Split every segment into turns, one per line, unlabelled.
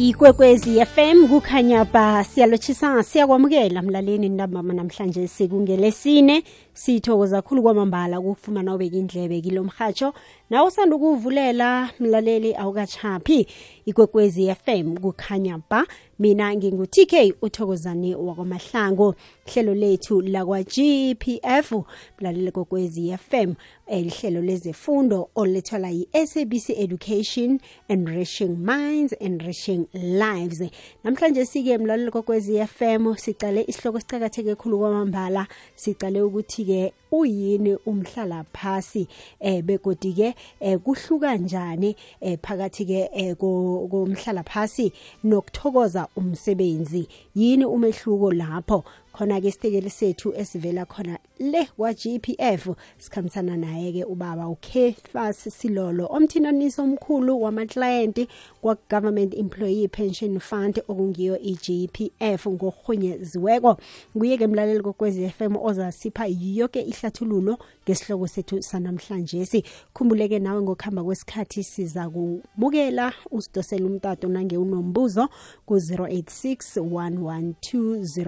ikwekwezi fm kukhanya ba siyalotshisanga siyakwamukela mlaleni nabama namhlanje sikungelesine sithokoza khulu kwamambala ukufumana ubeka indlebe kilo mhatsho nawe usanda ukuvulela mlaleli awukachaphi ikwekwezi fm kukhanya ba mina ngingu-tk uthokozane wakwamahlango hlelo lethu lakwa-gpf mlalela kokwezi fm elihlelo eh, lezefundo olethwala yi-sabc education enriching minds enriching lives namhlanje sike mlalela kokwezi fm sicale isihloko sicakatheke khulu kwamambala sicale ukuthi-ke uyini umhlala phasi eh begodi ke eh, kuhluka kanjani eh, phakathi ke eh, komhlala phasi nokuthokoza umsebenzi yini umehluko lapho khona ke isitekeli sethu esivela khona le wa-GPF sikhambisana naye ke ubaba uKefas Silolo omthinaniso omkhulu wamaklayenti kwa-Government Employee Pension Fund okungiyo i-GPF ngokuhunyeziweko kuye ke mlaleli kokwezi FM ozasipha yonke ihlathululo ngesihloko sethu sanamhlanje si khumbuleke nawe ngokuhamba kwesikhathi siza kumukela usidosele umtato nange unombuzo ku-086 112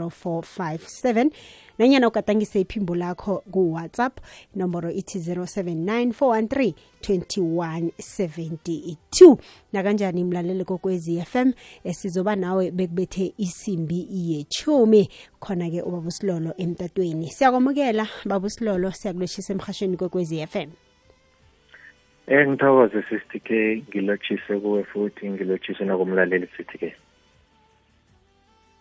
045 057 nanyana ugadangise iphimbo lakho kuwhatsapp inomboro ithi 079 413 nakanjani mlaleli kokwezi FM esizoba nawe bekubethe isimbi yechumi khona-ke ubabusilolo emtatweni siyakwamukela babusilolo siyakulotshisa emhashweni kokwezi FM
Eh ngithokoze sithi ke ngilotshise kuwe futhi ngilotshise nakumlaleli sithi ke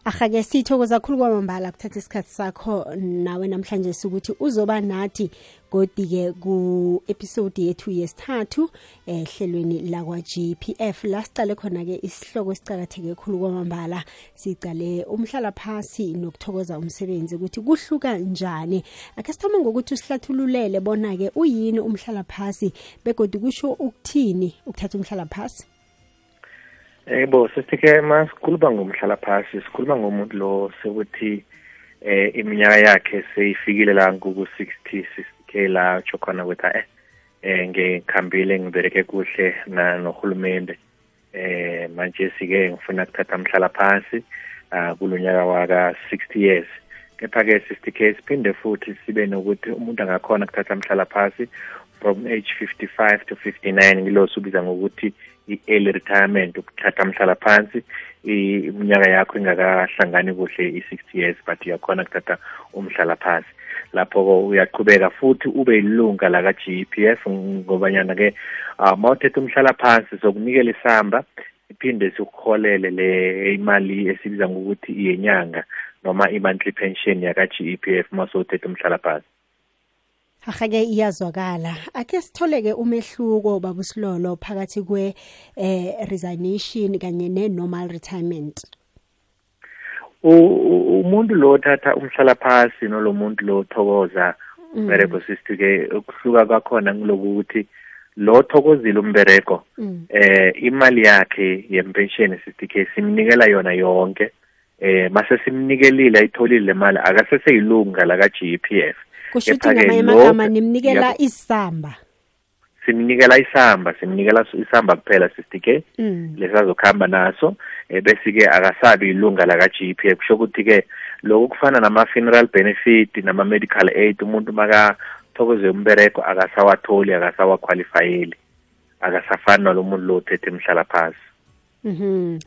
ahake sithokoza kakhulu kwamambala kuthatha isikhathi sakho nawe namhlanje sukuthi uzoba nathi kodike ku episode yethu yesithathu eh, ehlelweni lakwa GPF lasicale khona ke isihloko sicakatheke kakhulu kwamambala sicale umhlala phansi nokuthokoza umsebenzi ukuthi kuhluka njani ake sithome ngokuthi usihlathululele bona ke uyini umhlala phansi begodi kusho ukuthini ukuthatha umhlala phansi
Yebo eh, sesike masikhuluma ngomhlala phansi sikhuluma ngomuntu lo sekuthi eh iminyaka yakhe seyifikile la ku 60 60k la utsho khona ukuthi eh eh ngikhambile ngibereke kuhle na nohulumende eh manje sike ngifuna ukuthatha umhlala phansi ah, kulonyaka waka 60 years kepha-ke 60k siphinde futhi sibe nokuthi umuntu angakhona ukuthatha umhlala phasi from age 55 to 59 ngilo sibiza ngokuthi i-early retirement ukuthatha mhlala phansi iminyaka yakho ingakahlangani kuhle i-60 years but uyakhona kuthatha umhlala phansi lapho-ko uyaqhubeka futhi ube yilunga laka-g p f ngobanyana-ke um ah, ma uthetha umhlala phansi sokunikela isamba iphinde sikuholele le imali esibiza ngokuthi iyenyanga noma i-monthly pension yaka-g e p f uma sowuthetha umhlala phansi
Ahake iyazwakala. Ake sitholeke umehluko babu Silolo phakathi kwe eh resignation kanye ne normal retirement.
Umuntu lo thatha umhlala phansi nolomuntu lo thokoza mm. umbereko sisitike ukuhluka kwakhona ngilokuthi lo thokozile umbereko mm. eh imali yakhe yempension sisitike simnikela yona yonke eh base simnikelile ayitholile le mali akaseseyilunga la ka GPF
kusho ukuthi ngamanye amagama nimnikela isamba
simnikela isamba simnikela isamba kuphela sisti ke mm. lesazokuhamba naso eh, bese-ke akasabi ilunga laka-g p f kusho ukuthi-ke lokhu kufana nama-funeral benefit nama-medical aid umuntu makathokoze umbereko akasawatholi akasawakhwalifayeli akasafani nalo muntu lo uthethe imhlala phasi Mhm.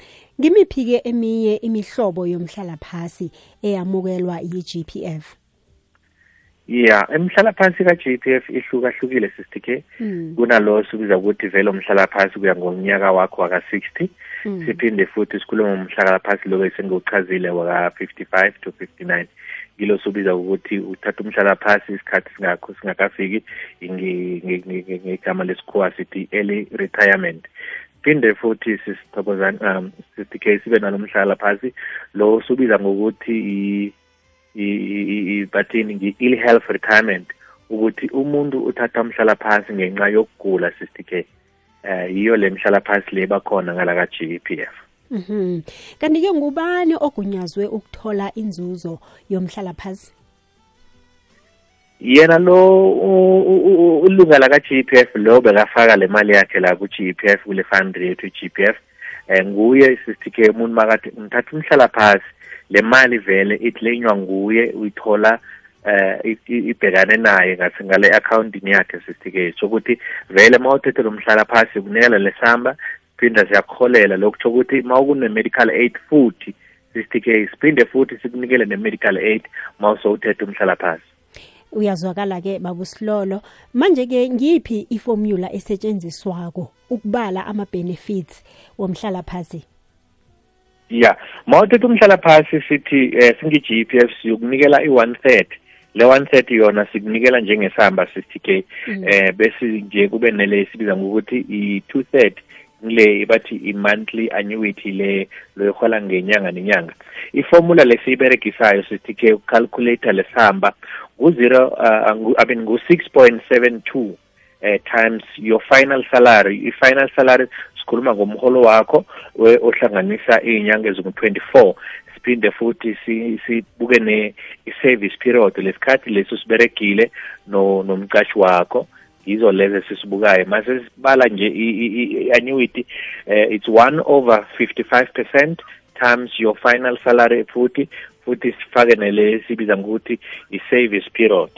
Ngimiphi ke eminye imihlobo yomhlala phasi eyamukelwa yi-GPF?
Yeah, emhlalaphansi ka-JPF ihlukahlukile sister K. Hmm. Kunalo sikubiza ukuthi vele umhlalaphansi kuya ngomnyaka wakho waka 60. Hmm. Siphinde futhi sikhuluma ngomhlalaphansi lo esengochazile waka 55 to 59. Ngilo sobiza ukuthi uthatha umhlalaphansi isikhathi singakho singakafiki ngegama lesikhuwa sithi early retirement. phinde futhi sisithokozana um sithi ke sibe nalomhlala phansi lo subiza ngokuthi bathini i-health retirement ukuthi umuntu uthatha umhlala phansi ngenxa yokugula sister k eh yiyo le mhlala phansi le bakhona ngala ka GEPF Mhm.
Kanti ke ngubani ogunyazwe ukuthola inzuzo yomhlala phansi?
Yena lo ulunga la ka GEPF lo bekafaka le mali yakhe la ku GPF kule fund rate GEPF. Eh nguye sister K umuntu makathi ngithatha umhlala phansi le mali vele lenywa nguye uyithola eh ibhekane naye ngathi ngale accountini yakhe sisike sokuthi vele mawuthethe lomhlala phansi kunela lesamba siphinda siyakholela lokuthi ukuthi mawukune-medical aid futhi sisitike siphinde futhi sikunikele ne-medical aid mawusowuthethe umhlala phansi
uyazwakala-ke babusilolo manje-ke ngiphi iformula esetshenziswako ukubala ama-benefits womhlalaphasi
ya ma uthetha umhlalaphasi sithi eh singi-g p f siyokunikela i-one third le one third yona sikunikela njengesamba sixty k mm. eh bese nje kube nele sibiza ngokuthi i-two third le bathi i-monthly annuity le loyihola ngenyanga nenyanga iformula lesiyiberegisayo sithi ke ukucalculator lesihamba ngu-zero uh, ngu-six point seven two uh, times your final salary i-final salary sikhuluma ngomholo wakho ohlanganisa iy'nyanga ezingu-24 siphinde futhi sibuke si, ne i-service period lesikhathi leso siberegile nomcashi no wakho yizo lezi sisibukayo mase sibala nje i-annuity uh, eh, it's one over 55 percent times your final salary futhi futhi sifake nele sibiza ngokuthi i-service period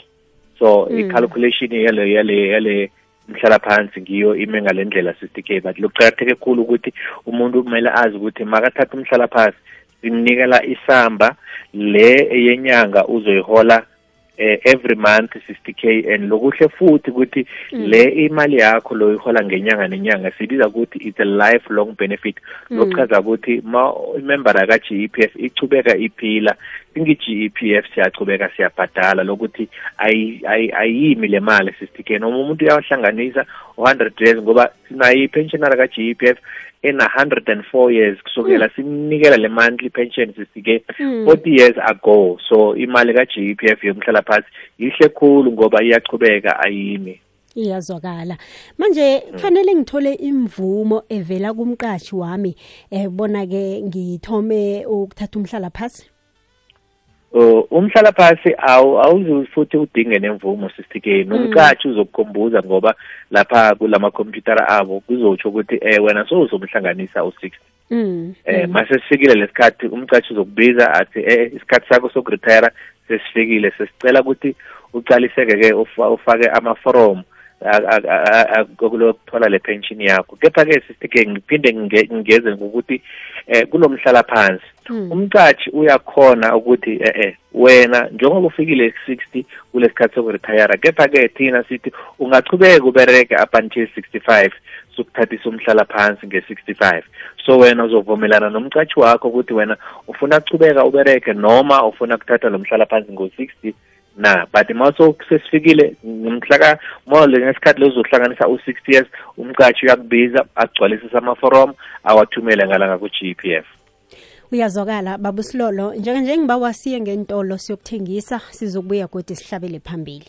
so mm. i-calculation yale yale yale mhlala phansi ngiyo ime ngale ndlela sithi ke but lokuqakatheke khulu ukuthi umuntu kumele azi ukuthi makathatha umhlala phansi simnikela isamba le yenyanga uzoyihola eh, every month 60k and lokuhle futhi ukuthi mm. le imali yakho loyihola ngenyanga nenyanga sibiza ukuthi it's a life long benefit mm. lokuchaza ukuthi ma imembera ka-g e p f ichubeka iphila ingi-GEPF siyachubeka siyabhadala lokuthi ayimi le mali sisithikeni noma umuntu uyawahlanganisa u-hundred years ngoba sinayo i-pensionara ka-GEPF ena-hundred and four years kusukela mm. simnikela le monthly pension sisike mm. forty years ago so imali ka-GEPF yomhlala phansi yihle khulu ngoba iyachubeka ayimi
iyazwakala manje mm. kufanele ngithole imvumo evela kumqashi wami ebona eh, ke ngithome ukuthatha umhlala phasi
Uh, umhlala phansi awuzufuthi udinge nemvumo sisithike nomqatshi mm. uzokukhumbuza ngoba lapha kulama computer abo kuzotsho ukuthi eh wena sowuzomhlanganisa u6 mm. eh mase sifikile lesikhathi umqatshi uzokubiza athi eh isikhathi sakho sokuretire sesifikile sesicela ukuthi ucaliseke ke ufake ama form kokulothola le pension yakho kepha-ke sithi-ke ngiphinde ngingeze ngokuthi eh, um phansi hmm. umqatshi uyakhona ukuthi e-e wena njengoba ufikile sixty kule sikhathi sokurithayara kepha-ke thina sithi ungachubeka ubereke up sixty-five sokuthathisa phansi nge-65 so wena uzovumelana nomqatshi wakho ukuthi wena ufuna kuchubeka ubereke noma ufuna kuthatha lo mhlalaphansi ngo-60 na but mawusesfikile ngimhlaka mawle ngesikhathi lezo uzohlanganisa u 60 years umqatshi uyakubiza agcwalisise amaforomu awathumele ngalanga ku-g p f
uyazwakala baba usilolo njenganje ngiba wasiye ngentolo siyokuthengisa sizokubuya kodwa sihlabele phambili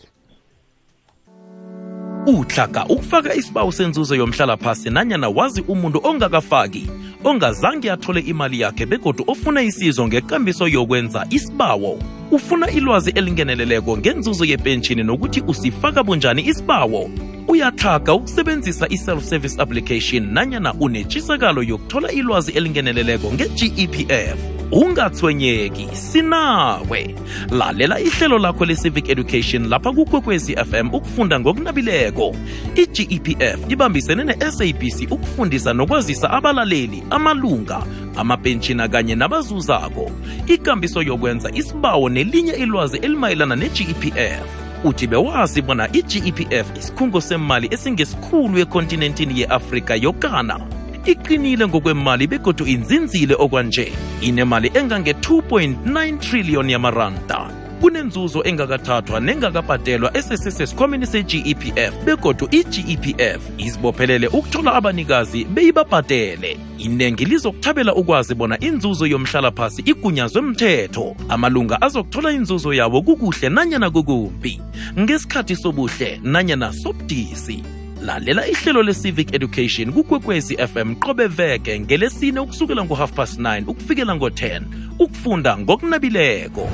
uhlaga ukufaka isibawu senzuzo yomhlalaphasi nanyana wazi umuntu ongakafaki ongazange athole imali yakhe begodu ofuna isizo ngekambiso yokwenza isibawo ufuna ilwazi elingeneleleko ngenzuzo yepentshini nokuthi usifaka bunjani isibawo uyathaga ukusebenzisa i-self-service application nanyana unetshisakalo yokuthola ilwazi elingeneleleko nge-gepf ungathwenyeki sinawe lalela ihlelo lakho le-civic education lapha kukwekwezi fm ukufunda ngokunabileko i-gepf ibambisene ne-sabc ukufundisa nokwazisa abalaleli amalunga amapentshina kanye nabazuzako ikambiso yokwenza isibawo nelinye ilwazi elimayelana ne-gepf bewazi bona i-gepf isikhungo semali esingesikhulu ekontinentini ye-afrika yokana iqinile ngokwemali begodu inzinzile okwanje inemali engange-2.9 trillion yamaranta kunenzuzo engakathathwa nengakabhadelwa esesesesikhwameni se-gepf begodwa i-gepf izibophelele ukuthola abanikazi beyibabhatele inengi lizokuthabela ukwazi bona inzuzo yomhlalaphasi igunyazwe mthetho amalunga azokuthola inzuzo yabo kukuhle nanyana kukumbi ngesikhathi sobuhle nanyana sobudisi lalela ihlelo le-civic education kukwekwezi fm qobe veke ngelesine ukusukela ngo-half past 9 ukufikela ngo-10 ukufunda ngokunabileko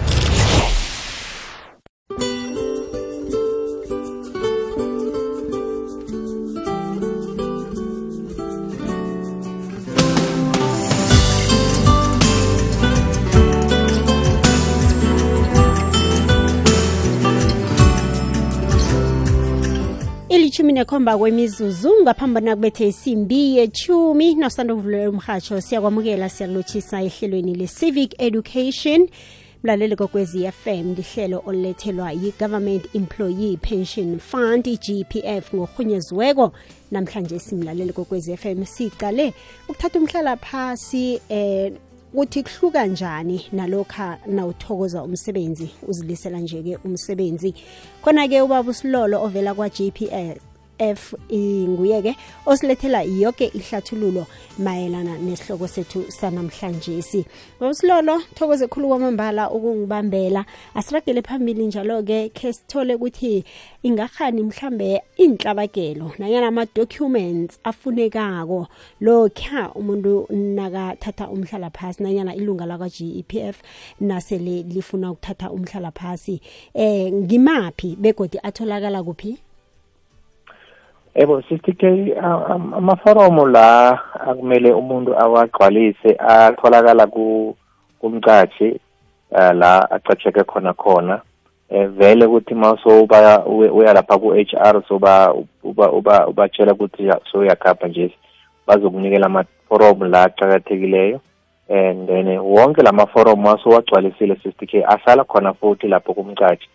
nekhomba kwemizuzu ngaphambi bona kubethe isimbi yechumi nosanda kuvulela umhatsho siyakwamukela siyalotshisa ehlelweni le-civic education mlaleli kokwezi fm lihlelo olulethelwa yi-government employee pension fund i-gpf ngorhunyeziweko namhlanje simlaleli kokwezi fm sicale ukuthatha umhlala phasi eh ukuthi kuhluka njani nalokha nawuthokoza umsebenzi uzilisela nje-ke umsebenzi khona-ke ubaba usilolo ovela kwa-gps FE nguye ke osilethela yonke ihlathululo mayelana nesihloko sethu sanamhlanje si ngosilolo thokoze khulu kwamambala ukungibambela asiragele phambili njalo ke ke sithole ukuthi ingahani mhlambe inhlabakelo nanyana ama documents afunekako lokha umuntu nakathatha umhlala phasi nanyana ilunga lakwa GEPF nasele lifuna ukuthatha umhlala phasi eh ngimapi begodi atholakala kuphi
yebo sithi ke amaforomo la akumele umuntu awagcwalise atholakala kumcatshi la acatsheke khona khona e, vele ukuthi ma uya lapha ku-HR soba uba ubatshela ukuthi souyakhapha nje bazokunikela amaforomu la aqakathekileyo and then wonke la maforomu asowagcwalisile 60 k asala khona futhi lapho kumcashi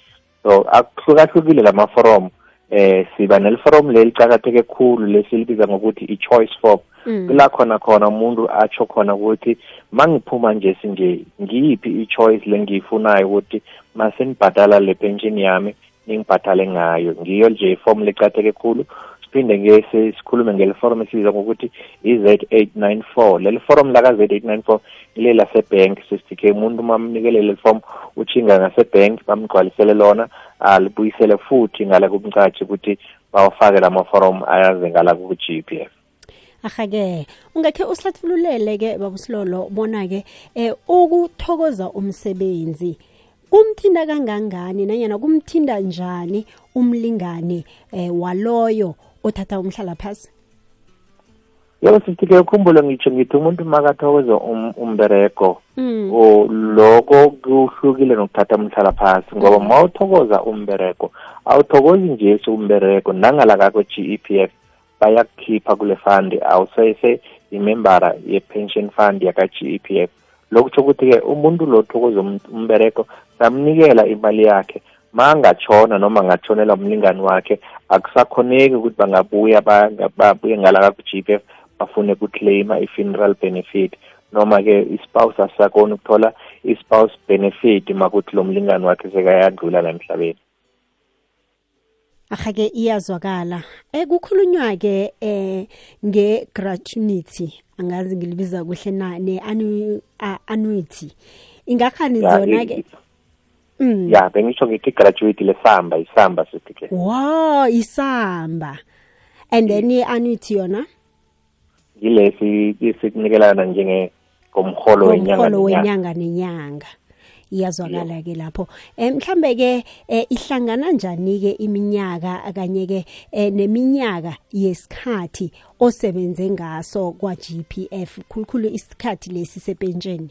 so akuhlukahlukile la maforomu eh siba nelform lelicakatheke khulu lesilibiza ngokuthi i-choice form kula mm. khona khona umuntu atsho khona ukuthi mangiphuma nje sinje ngiyiphi i-choice lengiyifunayo ukuthi masenibhatala le pension yami ningibhathale ngayo ngiyo nje iform licatheke khulu siphinde ngese sikhulume ngeliforum esibizwa ngokuthi i-Z894 leli forum laka Z894 ile lasebhenki sesithi ke umuntu uma mnikele leli form utshinga ngasebhenki bamgcwalisele lona alibuyisele futhi ngala kumcashi ukuthi bawafake la maforum ayaze ngala ku-g p
f ahake ungakhe usihlathululele-ke babusilolo bona-ke eh ukuthokoza umsebenzi kumthinda kangangani nanyana kumthinda njani umlingane eh waloyo othatha umhlala phasi
yebo sefuthi-ke ukhumbule ngitsho ngithi umuntu makathokoze um, umbereko mm. loko kuhlukile nokuthatha umhlala phansi ngoba mm. mawuthokoza umbereko awuthokozi nje umbereko nangalakakwe g e p f bayakukhipha kule fund awusese imembara ye-pension fund yaka-g e p f lokutsho ukuthi-ke umuntu lo thokoza um, umbereko samnikela imali yakhe ma angatshona noma angatshonelwa umlingani wakhe akusakhoneki ukuthi bangabuya babuye ngalaka ku-g e p f afune ukuclaima i-funeral benefit noma-ke ispouse asisakhona ukuthola i-spouse benefit makuthi lo mlingani wakhe sekayadlula la emhlabeni
aha-ke iyazwakala um kukhulunywa-ke um eh, nge-gratunity angazi ngilibiza kuhle na ne-annuity ingakhani zona-ke
mm. ya bengisho ngithi graduate lesamba isamba sithi ke wo
isamba and then i-annuity yona
yilesi esikunikelana njenge ngomholo wenyanga ngomholo wenyanga
nenyanga iyazwakala ke lapho eh, mhlambe ke eh, ihlangana njani ke iminyaka akanye ke eh, neminyaka yesikhathi osebenze ngaso kwa GPF khulukhulu isikhathi lesi sepentsheni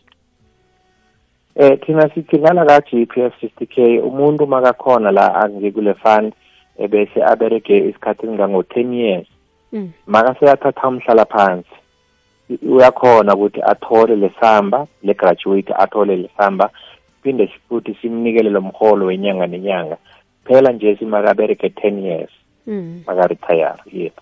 eh thina sithingana ka GPF 50k umuntu makakhona la angekule fund ebese abereke isikhathi esingango 10 years Mm. makaseyathatha umhlalaphansi uyakhona ukuthi athole lesamba le-graduate athole lesamba phinde futhi simnikele lo mholo wenyanga nenyanga phela nje simakabereke 10 years mm. makaretire yebo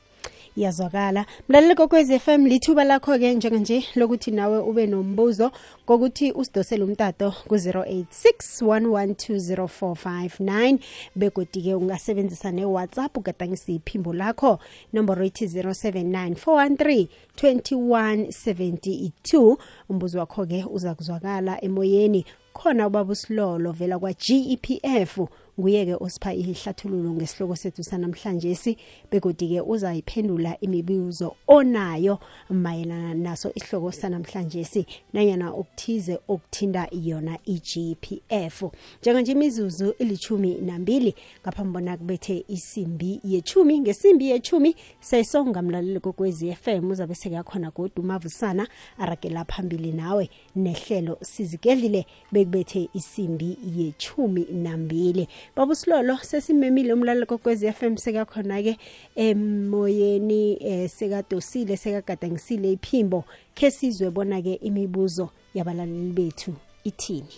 iyazwakala mlaleli kokwez f m lithuba lakho-ke njenganje lokuthi nawe ube nombuzo kokuthi usidosele umtato ku-086 1120459 begodi-ke ungasebenzisa ne-whatsapp ugadangise iphimbo lakho nomboro ithi 079 413 2172 umbuzo wakho-ke uza kuzwakala emoyeni khona ubaba usilolo vela kwa-gepf nguye-ke osipha ihlathululo ngesihloko sethu sanamhlanje si bekodi-ke uzayiphendula imibuzo onayo mayelana naso isihloko sanamhlanje si nanyana okuthize okuthinta yona i-gpf njenganje imizuzu ilithumi nambili ngaphambi bona kubethe isimbi yechumi ngesimbi yechumi sesongamlaleli kokwezi fm uzabe sekakhona kodwa umavusana aragela phambili nawe nehlelo sizigedlile bekubethe isimbi yechumi nambili babusilolo sesimemile umlaleko kwezi FM seka khona ke emoyeni eh, sekadosile sekagadangisile iphimbo ke sizwe bona ke imibuzo yabalaleli bethu ithini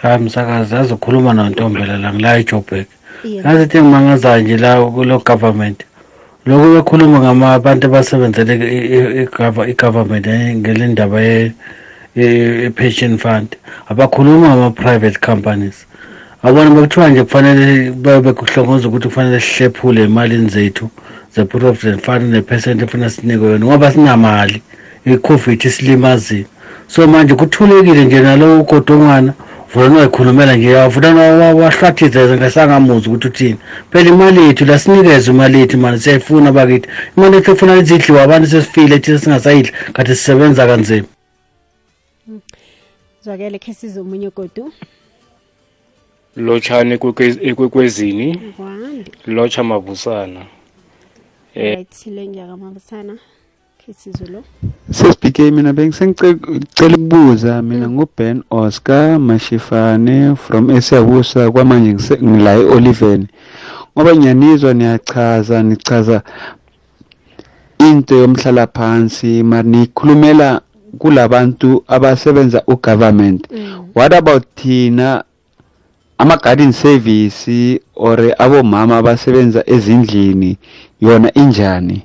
hayi msakazi azokhuluma nontombela la ngila eJoburg ngathi thi ngimangazayo nje la kulo government lokho bekhuluma ngamabantu abasebenzele i-government eh, ngelendaba ye-pension e, e, fund abakhuluma ngama-private companies abona bekuthiwa nje kufanele bekuhlongoza ukuthi kufanele sihlephule emalini zethu ze-provident fund nephesenti efuneka sinikwe yona ngoba sinamali i-covid isilimazile so manje kuthulekile nje nalo ugodongwana vulani wayikhulumela nje avulani wahlwathizeza ngasangamuzi ukuthi uthini phela imali yethu lasinikeze imali yethu mani siyayifuna abakithi imali yethu efuna izidliwa abantu sesifile thina singasayidli kanti sisebenza kanzima
zwakele khe size omunye godu
lotshana ekwekwezini lotsha mavusana
ethile eh, ngiyaka mavusana kisizulu
sesibhike mina bengisengicela ukubuza mina nguben oscar mashifane from esiyabusa kwamanje ngila e-oliven ngoba ngiyanizwa niyachaza nichaza into yomhlalaphansi mara nikhulumela kulabantu abasebenza ugovernment mm. what about thina ama-garden service or abomama abasebenza ezindlini yona injani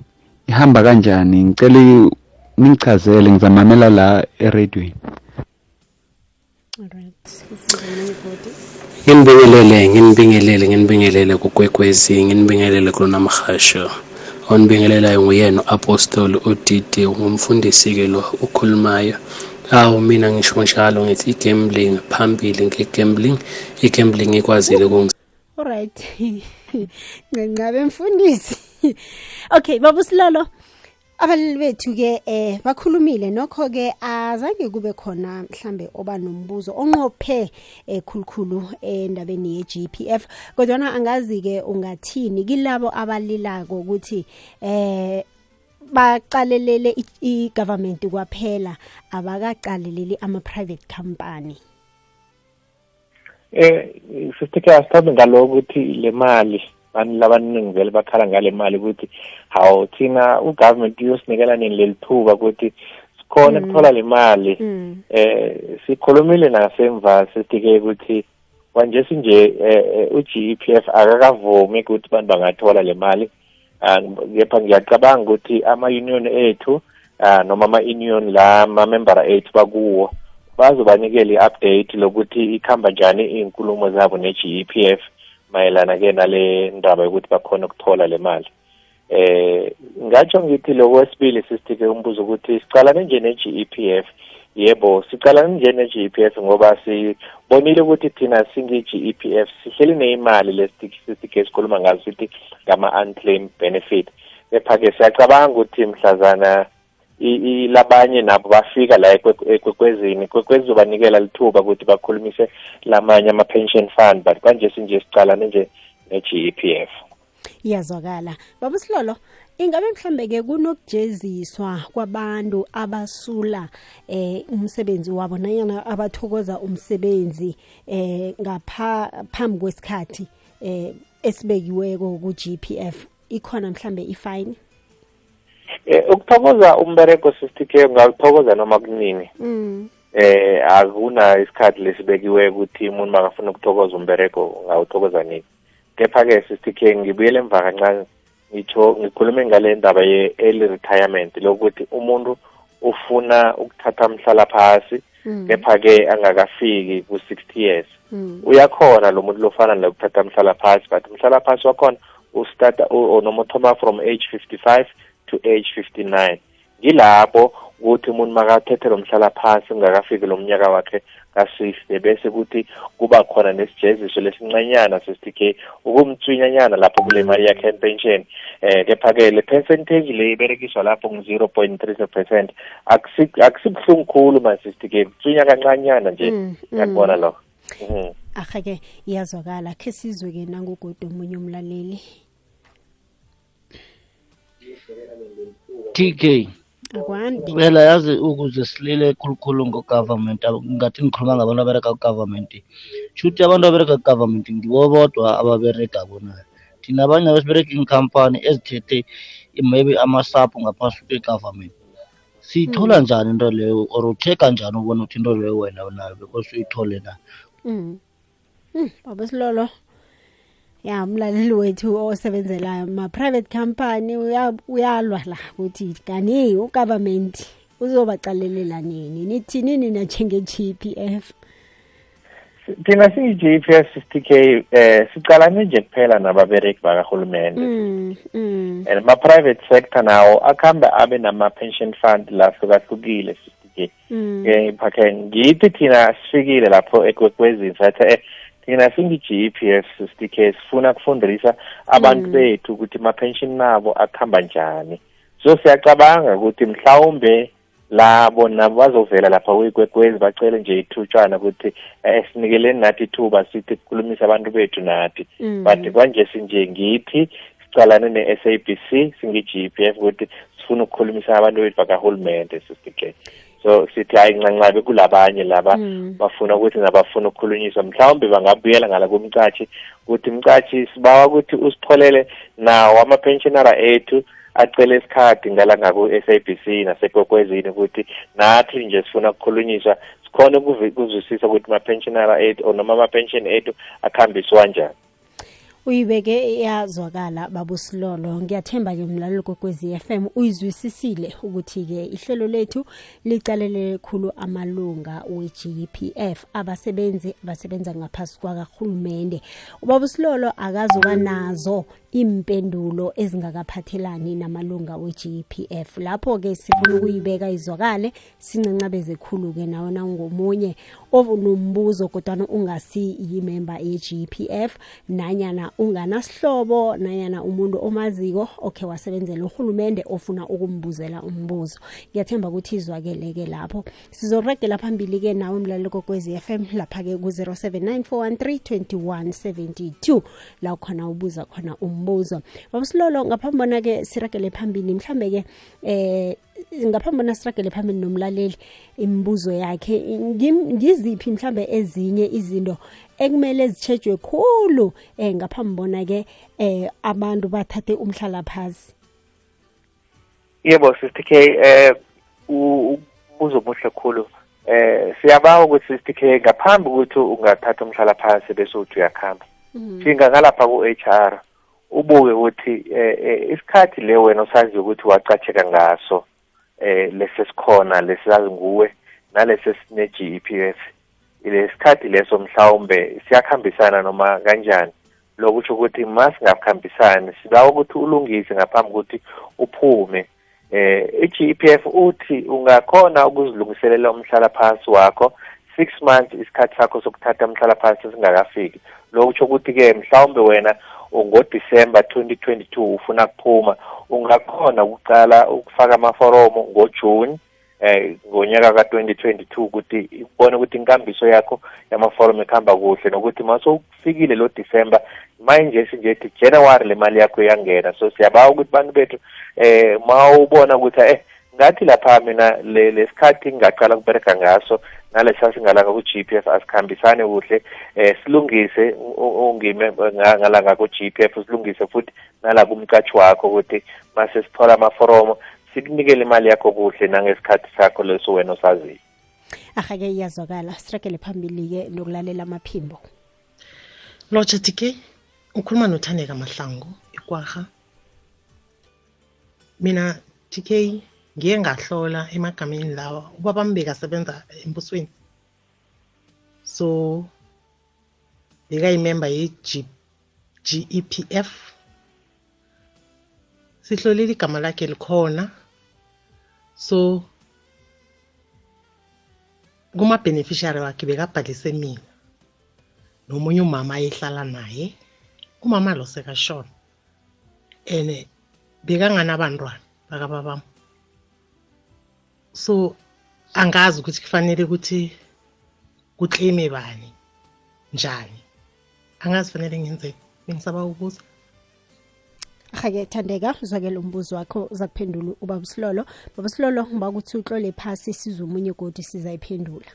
ihamba kanjani ngicela ningichazele ngizamamela la eradweni
nginibingelele nginibingelele nginibingelele kugwegwezi nginibingelele kulona mhasho onibingelelayo nguyena u-apostoli udidi ngumfundisi-ke lo ukhulumayo awu mina ngisho njalo ngithi igambling phambili ngegambling igambling ikwazile ukung
Alright ngingabe mfundisi Okay babusilalo abalali bethu ke eh bakhulumile nokho ke azange kube khona mhlambe oba nombuzo onqophe ekhulukhulu eh, endabeni yeGPF kodwa na angazi ke ungathini kilabo abalilako ukuthi eh baqalelele i-government kwaphela abakaqaleleli ama-private company eh
sisitike asithambe ngaloko ukuthi le mali abantu labaningi vele bakhala ngale mali ukuthi hawu thina ugovernment uyosinikela nini leli thuba ukuthi sikhona mm. kuthola le mali mm. eh sikhulumile nasemva sisitike ukuthi manje sinje eh, eh, u-GEPF akakavumi ukuthi abantu bangathola le mali kepha ah, ngiyacabanga ukuthi ama-union ethu ah, noma ama-union la amamembara ethu bakuwo bazobanikela i-update lokuthi ikhamba njani iy'nkulumo zabo ne-g e p f mayelana-ke nale ndaba yokuthi bakhona ukuthola le mali eh ngatsho ngithi lokwesibili sisithike umbuzo ukuthi sicalane nje ne-g e p f yebo sicala njene GEPF ngoba sibonile ukuthi thina singi-GEPF sihleli neyimali lesitike sikhuluma ngazo sithi ngama-unclaim benefit kepha-ke siyacabanga ukuthi mhlazana labanye nabo bafika la ekwekwezini kwekwezi banikela lithuba ukuthi bakhulumise lamanye ama-pension fund but kanje sinje sicalane nje ne-GEPF
iyazwakala baba silolo ingabe mhlambe ke kunokujeziswa kwabantu abasula eh umsebenzi wabo nanyana abathokoza umsebenzi eh ngapha phambi kwesikhathi eh esibekiweko ku-GPF ikhona mhlambe ifine
eh ukuthokoza umbereko 60k ungalithokoza noma kunini mm. eh akuna isikhathi lesibekiwe ukuthi umuntu makafuna ukuthokoza umbereko ngawuthokoza nini kepha-ke 60k ngibuyele emva kancane ngitho ngikhulume ngale ndaba ye-early retirement lokuthi umuntu ufuna ukuthatha mhlala phasi hmm. kepha-ke angakafiki ku-sixty years hmm. uyakhona lo muntu lofana ukuthatha mhlala phasi but mhlala phasi wakhona ustarta noma uthoma from age fifty five to age fifty nine ngilapho ukuthi umuntu makathethe lo mhlala phasi ungakafiki lo mnyaka wakhe kasifte bese kuthi kuba khona nesijeziso lesincenyana sesithi-ke ukumtswinyanyana lapho kule mali yakhe pension eh kepha-ke le percentage le iberekiswa lapho ngu-zero point three percent akusibuhlungu khulu masisithi-ke kutswinya kancanyana nje yakubona mm, mm. lokho mm
-hmm. aha-ke iyazwakala khe sizwe-ke nangogoda omunye umlaleli
tk akwandi phela yazi ukuze silile khulukhulu ngogovernment ngathi ngikhuluma ngabantu abereka kugovernment shuthi abantu abereka kugovernment ngibo bodwa ababereka bonayo thina abanye abasibereka iinkhampani ezithethe maybe amasapo ngaphasi kwe-government siyithola mm. njani into leyo or utheka njani ubona ukuthi into leyo wena nayo because uyithole
na babesilolo mm. mm. ya umlaleli wethu osebenzela ma-private company uyalwa la ukuthi kani ugovernment uzobacalelela nini nithini nina njenge-g p f
thina siyi-g p f sixty k um eh, sicalane nje kuphela nababereki bakarhulumente mm, mm. and ma-private sector nawo akuhambe abe nama-pension fund la hlukahlukile sixty k um mm. ngithi thina sifikile lapho ekwekwezini sathe thina singi-g p f sisikhe sifuna kufundisa abantu mm. bethu ukuthi ma-pension nabo akuhamba njani so siyacabanga ukuthi mhlawumbe labo nabo bazovela lapha kwekwekwezi bacele nje ithutshwana ukuthi esinikeleni eh, nathi ithuba sithi kukhulumise abantu bethu nathi mm. but kwanje sinje ngithi sicalane ne-s a b c singi-g p f ukuthi sifuna ukukhulumisa abantu bethu bakahulumente sisikhe so sithi hayi ncancabe kulabanye laba mm. bafuna ukuthi nabafuna ukukhulunyiswa mhlawumbe bangabuyela ngala kumcashi ukuthi mcashi sibawa ukuthi usipholele nawo ama-pensionera ethu acele isikhathi ngalanga ku-sabc nasekokwezini ukuthi nathi nje sifuna ukukhulunyiswa sikhona ukuzwisisa ukuthi ma-pensionera ethu or noma ama-pension ethu akhambiswa njani
uyibeke iyazwakala babusilolo ngiyathemba ke mlaleli kokwezi FM uyizwisisile ukuthi ke ihlelo lethu licalele khulu amalunga we-GPF abasebenzi abasebenza ngaphasi kwakahulumende ubabusilolo akazuka nazo impendulo ezingakaphathelani namalunga we-GPF lapho ke sifuna ukuyibeka izwakale sincancabeze khulu ke nawo nangomunye obunombuzo kodwana ungasi yimember ye-GPF nanyana unganasihlobo nanyana umuntu omaziko okhe wasebenzela uhulumende ofuna ukumbuzela umbuzo ngiyathemba ukuthi izwakele-ke lapho sizoregela phambili-ke nawe mlalelo kokwezi FM lapha-ke ku-079 413 la khona ubuza khona umbuzo babusilolo ngaphambi bona-ke siregele phambili mhlambe-ke eh ngaphambi bona siragele phambili nomlaleli imibuzo yakhe ngiziphi mhlambe ezinye izinto ekumele zitshejwe khulu um eh, ngaphambi bona ke um abantu bathathe umhlalaphasi
yebo sister K eh, um ubuzo omuhle khulu um siyabawa ukuthi sister K ngaphambi ukuthi ungathatha umhlalaphasi phansi bese uthi uyakhamba mm. singakalapha ku-HR ubuke ukuthi eh isikhathi le wena osazi ukuthi wacatsheka ngaso eh lesesikhona lesizazi nguwe nalesesine GPS ilesikhathi leso mhlawumbe siyakhambisana noma kanjani lokusho ukuthi masingakhambisani sibawa ukuthi ulungise ngaphambi ukuthi uphume eh i-GPF uthi ungakhona ukuzilungiselela umhlala phansi wakho 6 months isikhathi sakho sokuthatha umhlala phansi singakafiki lokusho ukuthi ke mhlawumbe wena ngoDisemba 2022 ufuna kuphuma ungakhona ukucala ukufaka amaforomo ngoJune eh ngonyaka ka2022 ukuthi ubone ukuthi inkambiso yakho yamaforomo ikhamba kuhle nokuthi maso ufikile lo December manje sinje ethi January le mali yakho iyangena so siyabawa ukuthi bantu bethu eh mawubona ukuthi eh ngathi lapha mina lesikhathi ngingaqala kubereka ngaso nalesa singalanga ku-G_P_F asikhambisani kuhle eh silungise ongime ngalanga ku-G_P_F silungise futhi nalabo umcashi wakho ukuthi mase sithola amaforomo sikunikele imali yakho kuhle nangesikhathi sakho leso wena osaziyo
ahake iyazwakala sirakele phambili-ke nokulalela amaphimbo
lotsha tk ukhuluma nothandeka mahlango ikwaha mina tk ngiye ngahlola emagameni lawa ubaba mbeki asebenza embusweni so bekayimemba ye-gepf sihlolile igama lakhe likhona so kuma-beneficiary wakhe bekabhalise mina nomunye umama ayehlala naye umama lo sekashona and bekanganabantwana bakababami so angazi ukuthi kufanele ukuthi kuclaim bani njani angazi fanele ngenze bengisaba ukuza
Hage Thandeka uzwakela umbuzo wakho uzakuphendula ubaba Silolo baba Silolo ngiba ukuthi uhlole phasi sizomunye godi siza iphendula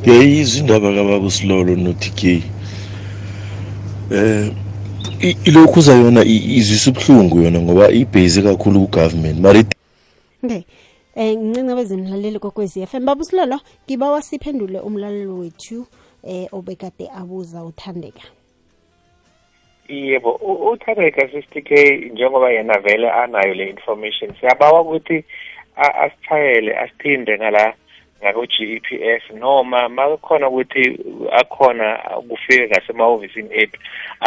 Ngeyizindaba kababa Silolo no TK Eh ilokhu uzayona izwisa ubhlungu yona ngoba ibase kakhulu ku government mari
Okay eh ngincincebeze nilaleli kokwezi FM babusilolo ngiba wasiphendule umlalelo wethu eh obekade abuza uthandeka
yebo uthandeka sister K njengoba yena vele anayo le information siyabawa ukuthi asithayele asithinde ngala ngako-G E P S noma makukhona ukuthi akhona kufike ngasemahhovisini ethu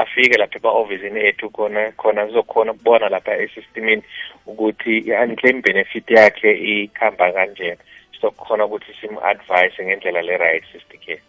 afike lapha emahhovisini ethu khona khona kuzokhona ukubona lapha esystemini ukuthi i-unclaim benefit yakhe ikhamba kanjena sizokhona ukuthi simu-advise ngendlela le-right sister care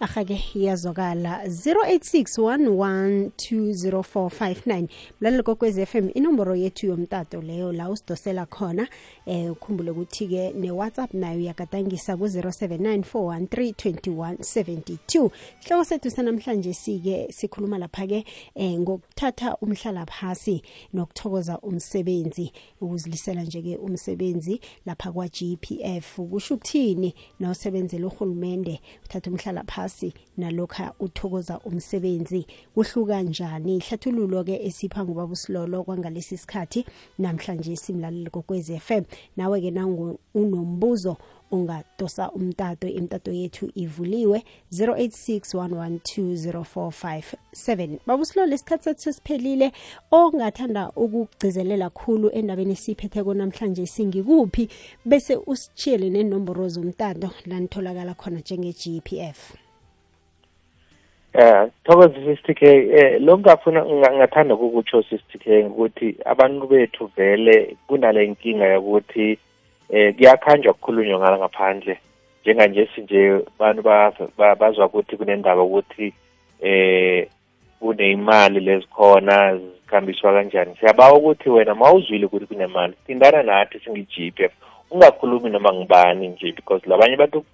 ahake iyazwakala 0861120459 mlalelo kokwez FM inomboro yethu yomtato leyo la usidosela khona eh ukhumbule ukuthi-ke ne-whatsapp nayo uyagadangisa ku-0794132172 hloko sethu sanamhlanje sike sikhuluma lapha-ke eh ngokuthatha umhlala phasi nokuthokoza umsebenzi ukuzilisela nje-ke umsebenzi lapha kwa-gpf kusho ukuthini nosebenzela urhulumende uthatha umhlala phasi sazi nalokha uthokoza umsebenzi kuhluka njani ihlathululo-ke esipha ngubaba usilolo kwangalesi sikhathi namhlanje simlaleli kokwez f m nawe-ke nangu unombuzo ungatosa umtato imtato yethu ivuliwe 0861120457 babusilole isikhathi sethu sesiphelile ongathanda ukugcizelela khulu endabeni esiyiphetheko namhlanje singikuphi bese usitshiyele nenomboro zomtato lanitholakala khona njenge-gpf
um eh, thokoza sister k um lo ngingafuna ngathanda kukutsho sister k ngokuthi abantu bethu vele kunale nkinga yokuthi um kuyakhanjwa kukhulunywa ngala ngaphandle njenganje sinje abantu bazwa ukuthi kunendaba ukuthi um kuneyimali lezikhona zikhambiswa kanjani siyabawa ukuthi wena ma uzwile ukuthi kunemali thindana nathi singi-g p f ungakhulumi noma ngibani nje because labanye abantu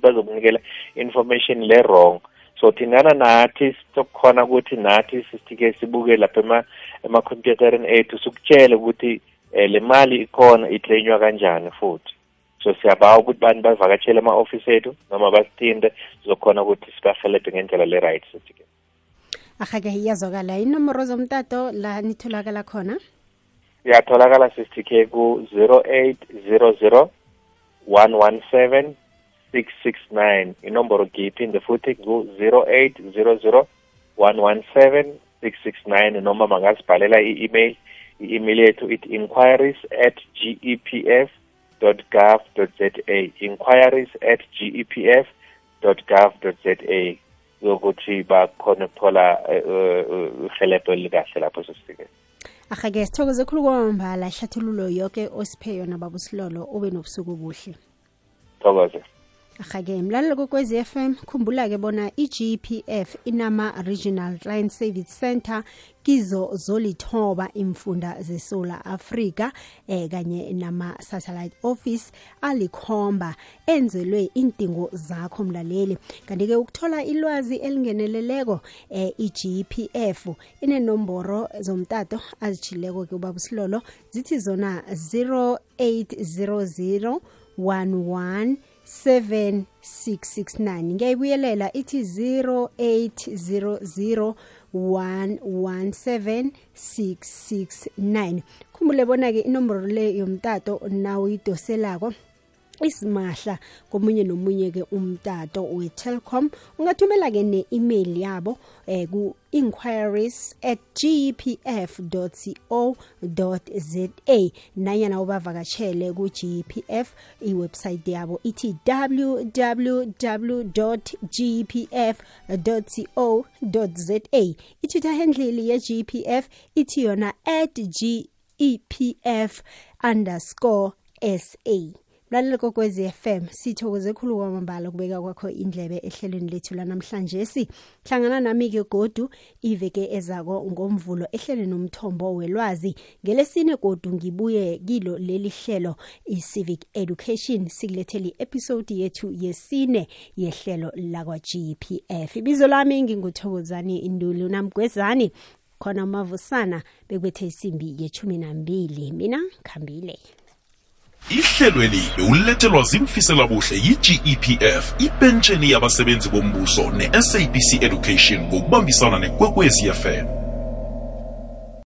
bazokunikela information le-wrong so thingana nathi sokukhona ukuthi nathi sisike sibuke lapha emakhompyutereni ethu sikutshele ukuthi um le mali ikhona iclainywa kanjani futhi so siyabawa ukuthi bantu bavakatshele ama-ofisi ethu noma basithinte sizokhona ukuthi sibahelebhe ngendlela le-right sithi-ke
ahake iyazwakala inomoro zomtato
la
nitholakala khona
iyatholakala sithi-ke ku-zero eight zero zero one one seven 669 inomboro ngiyiphinde futhi ku-0800 117 669 noma mangazibhalela i-email i-email yethu ithi inquiries at gepf gov za inquiries at gepf gov z a yokuthi bakhona ukuthola uhelebho eh, eh, eh, elikahle lapho sesikeni
ahake sithokoze khulu kwamambala ihlathululo yoke osiphe yona babusilolo ube nobusuku obuhle
thokoze
aha-ke mlalelo kwekwez f m khumbula-ke bona i-gepf inama-regional client service center kizo zolithoba imfunda zesola africa eh, kanye nama-satellite office alikhomba enzelwe intingo zakho mlaleli kanti-ke ukuthola ilwazi elingeneleleko eh, i-gpf inenomboro zomtato azijhileko-ke ubaba silolo zithi zona 0800 11 7669 ngiyayibuyelela ithi 0800 117669 khumbule bona ke inomboro le yomtato nawo uyidoselako 0800 isimahla komunye nomunye ke umtato we-telcom ungathumela ke ne-email yabo eh, ku inquiries at gpf co za nanyana ubavakatshele ku-gpf iwebsayithi yabo ithi www gpf co za itwitter handle ye-gpf ithi yona at gepf underscore sa mlaleli kokwezi FM sithokoze khulu kwamambala kubeka kwakho indlebe ehlelweni lethu lanamhlanje si hlangana nami ke godu iveke ezako ngomvulo ehlelweni nomthombo welwazi ngelesine godu ngibuye kilo leli hlelo i-civic education sikulethele i-episode yethu yesine yehlelo lakwa-gpf ibizo lami nginguthokozani induli namgwezani khona umavusana bekubethe isimbi yechumi nambili mina khambile ihlelweli bewulethelwa labuhle yi-gepf ipentsheni yabasebenzi bombuso ne-sabc education ngokubambisana nekwekwezi yefm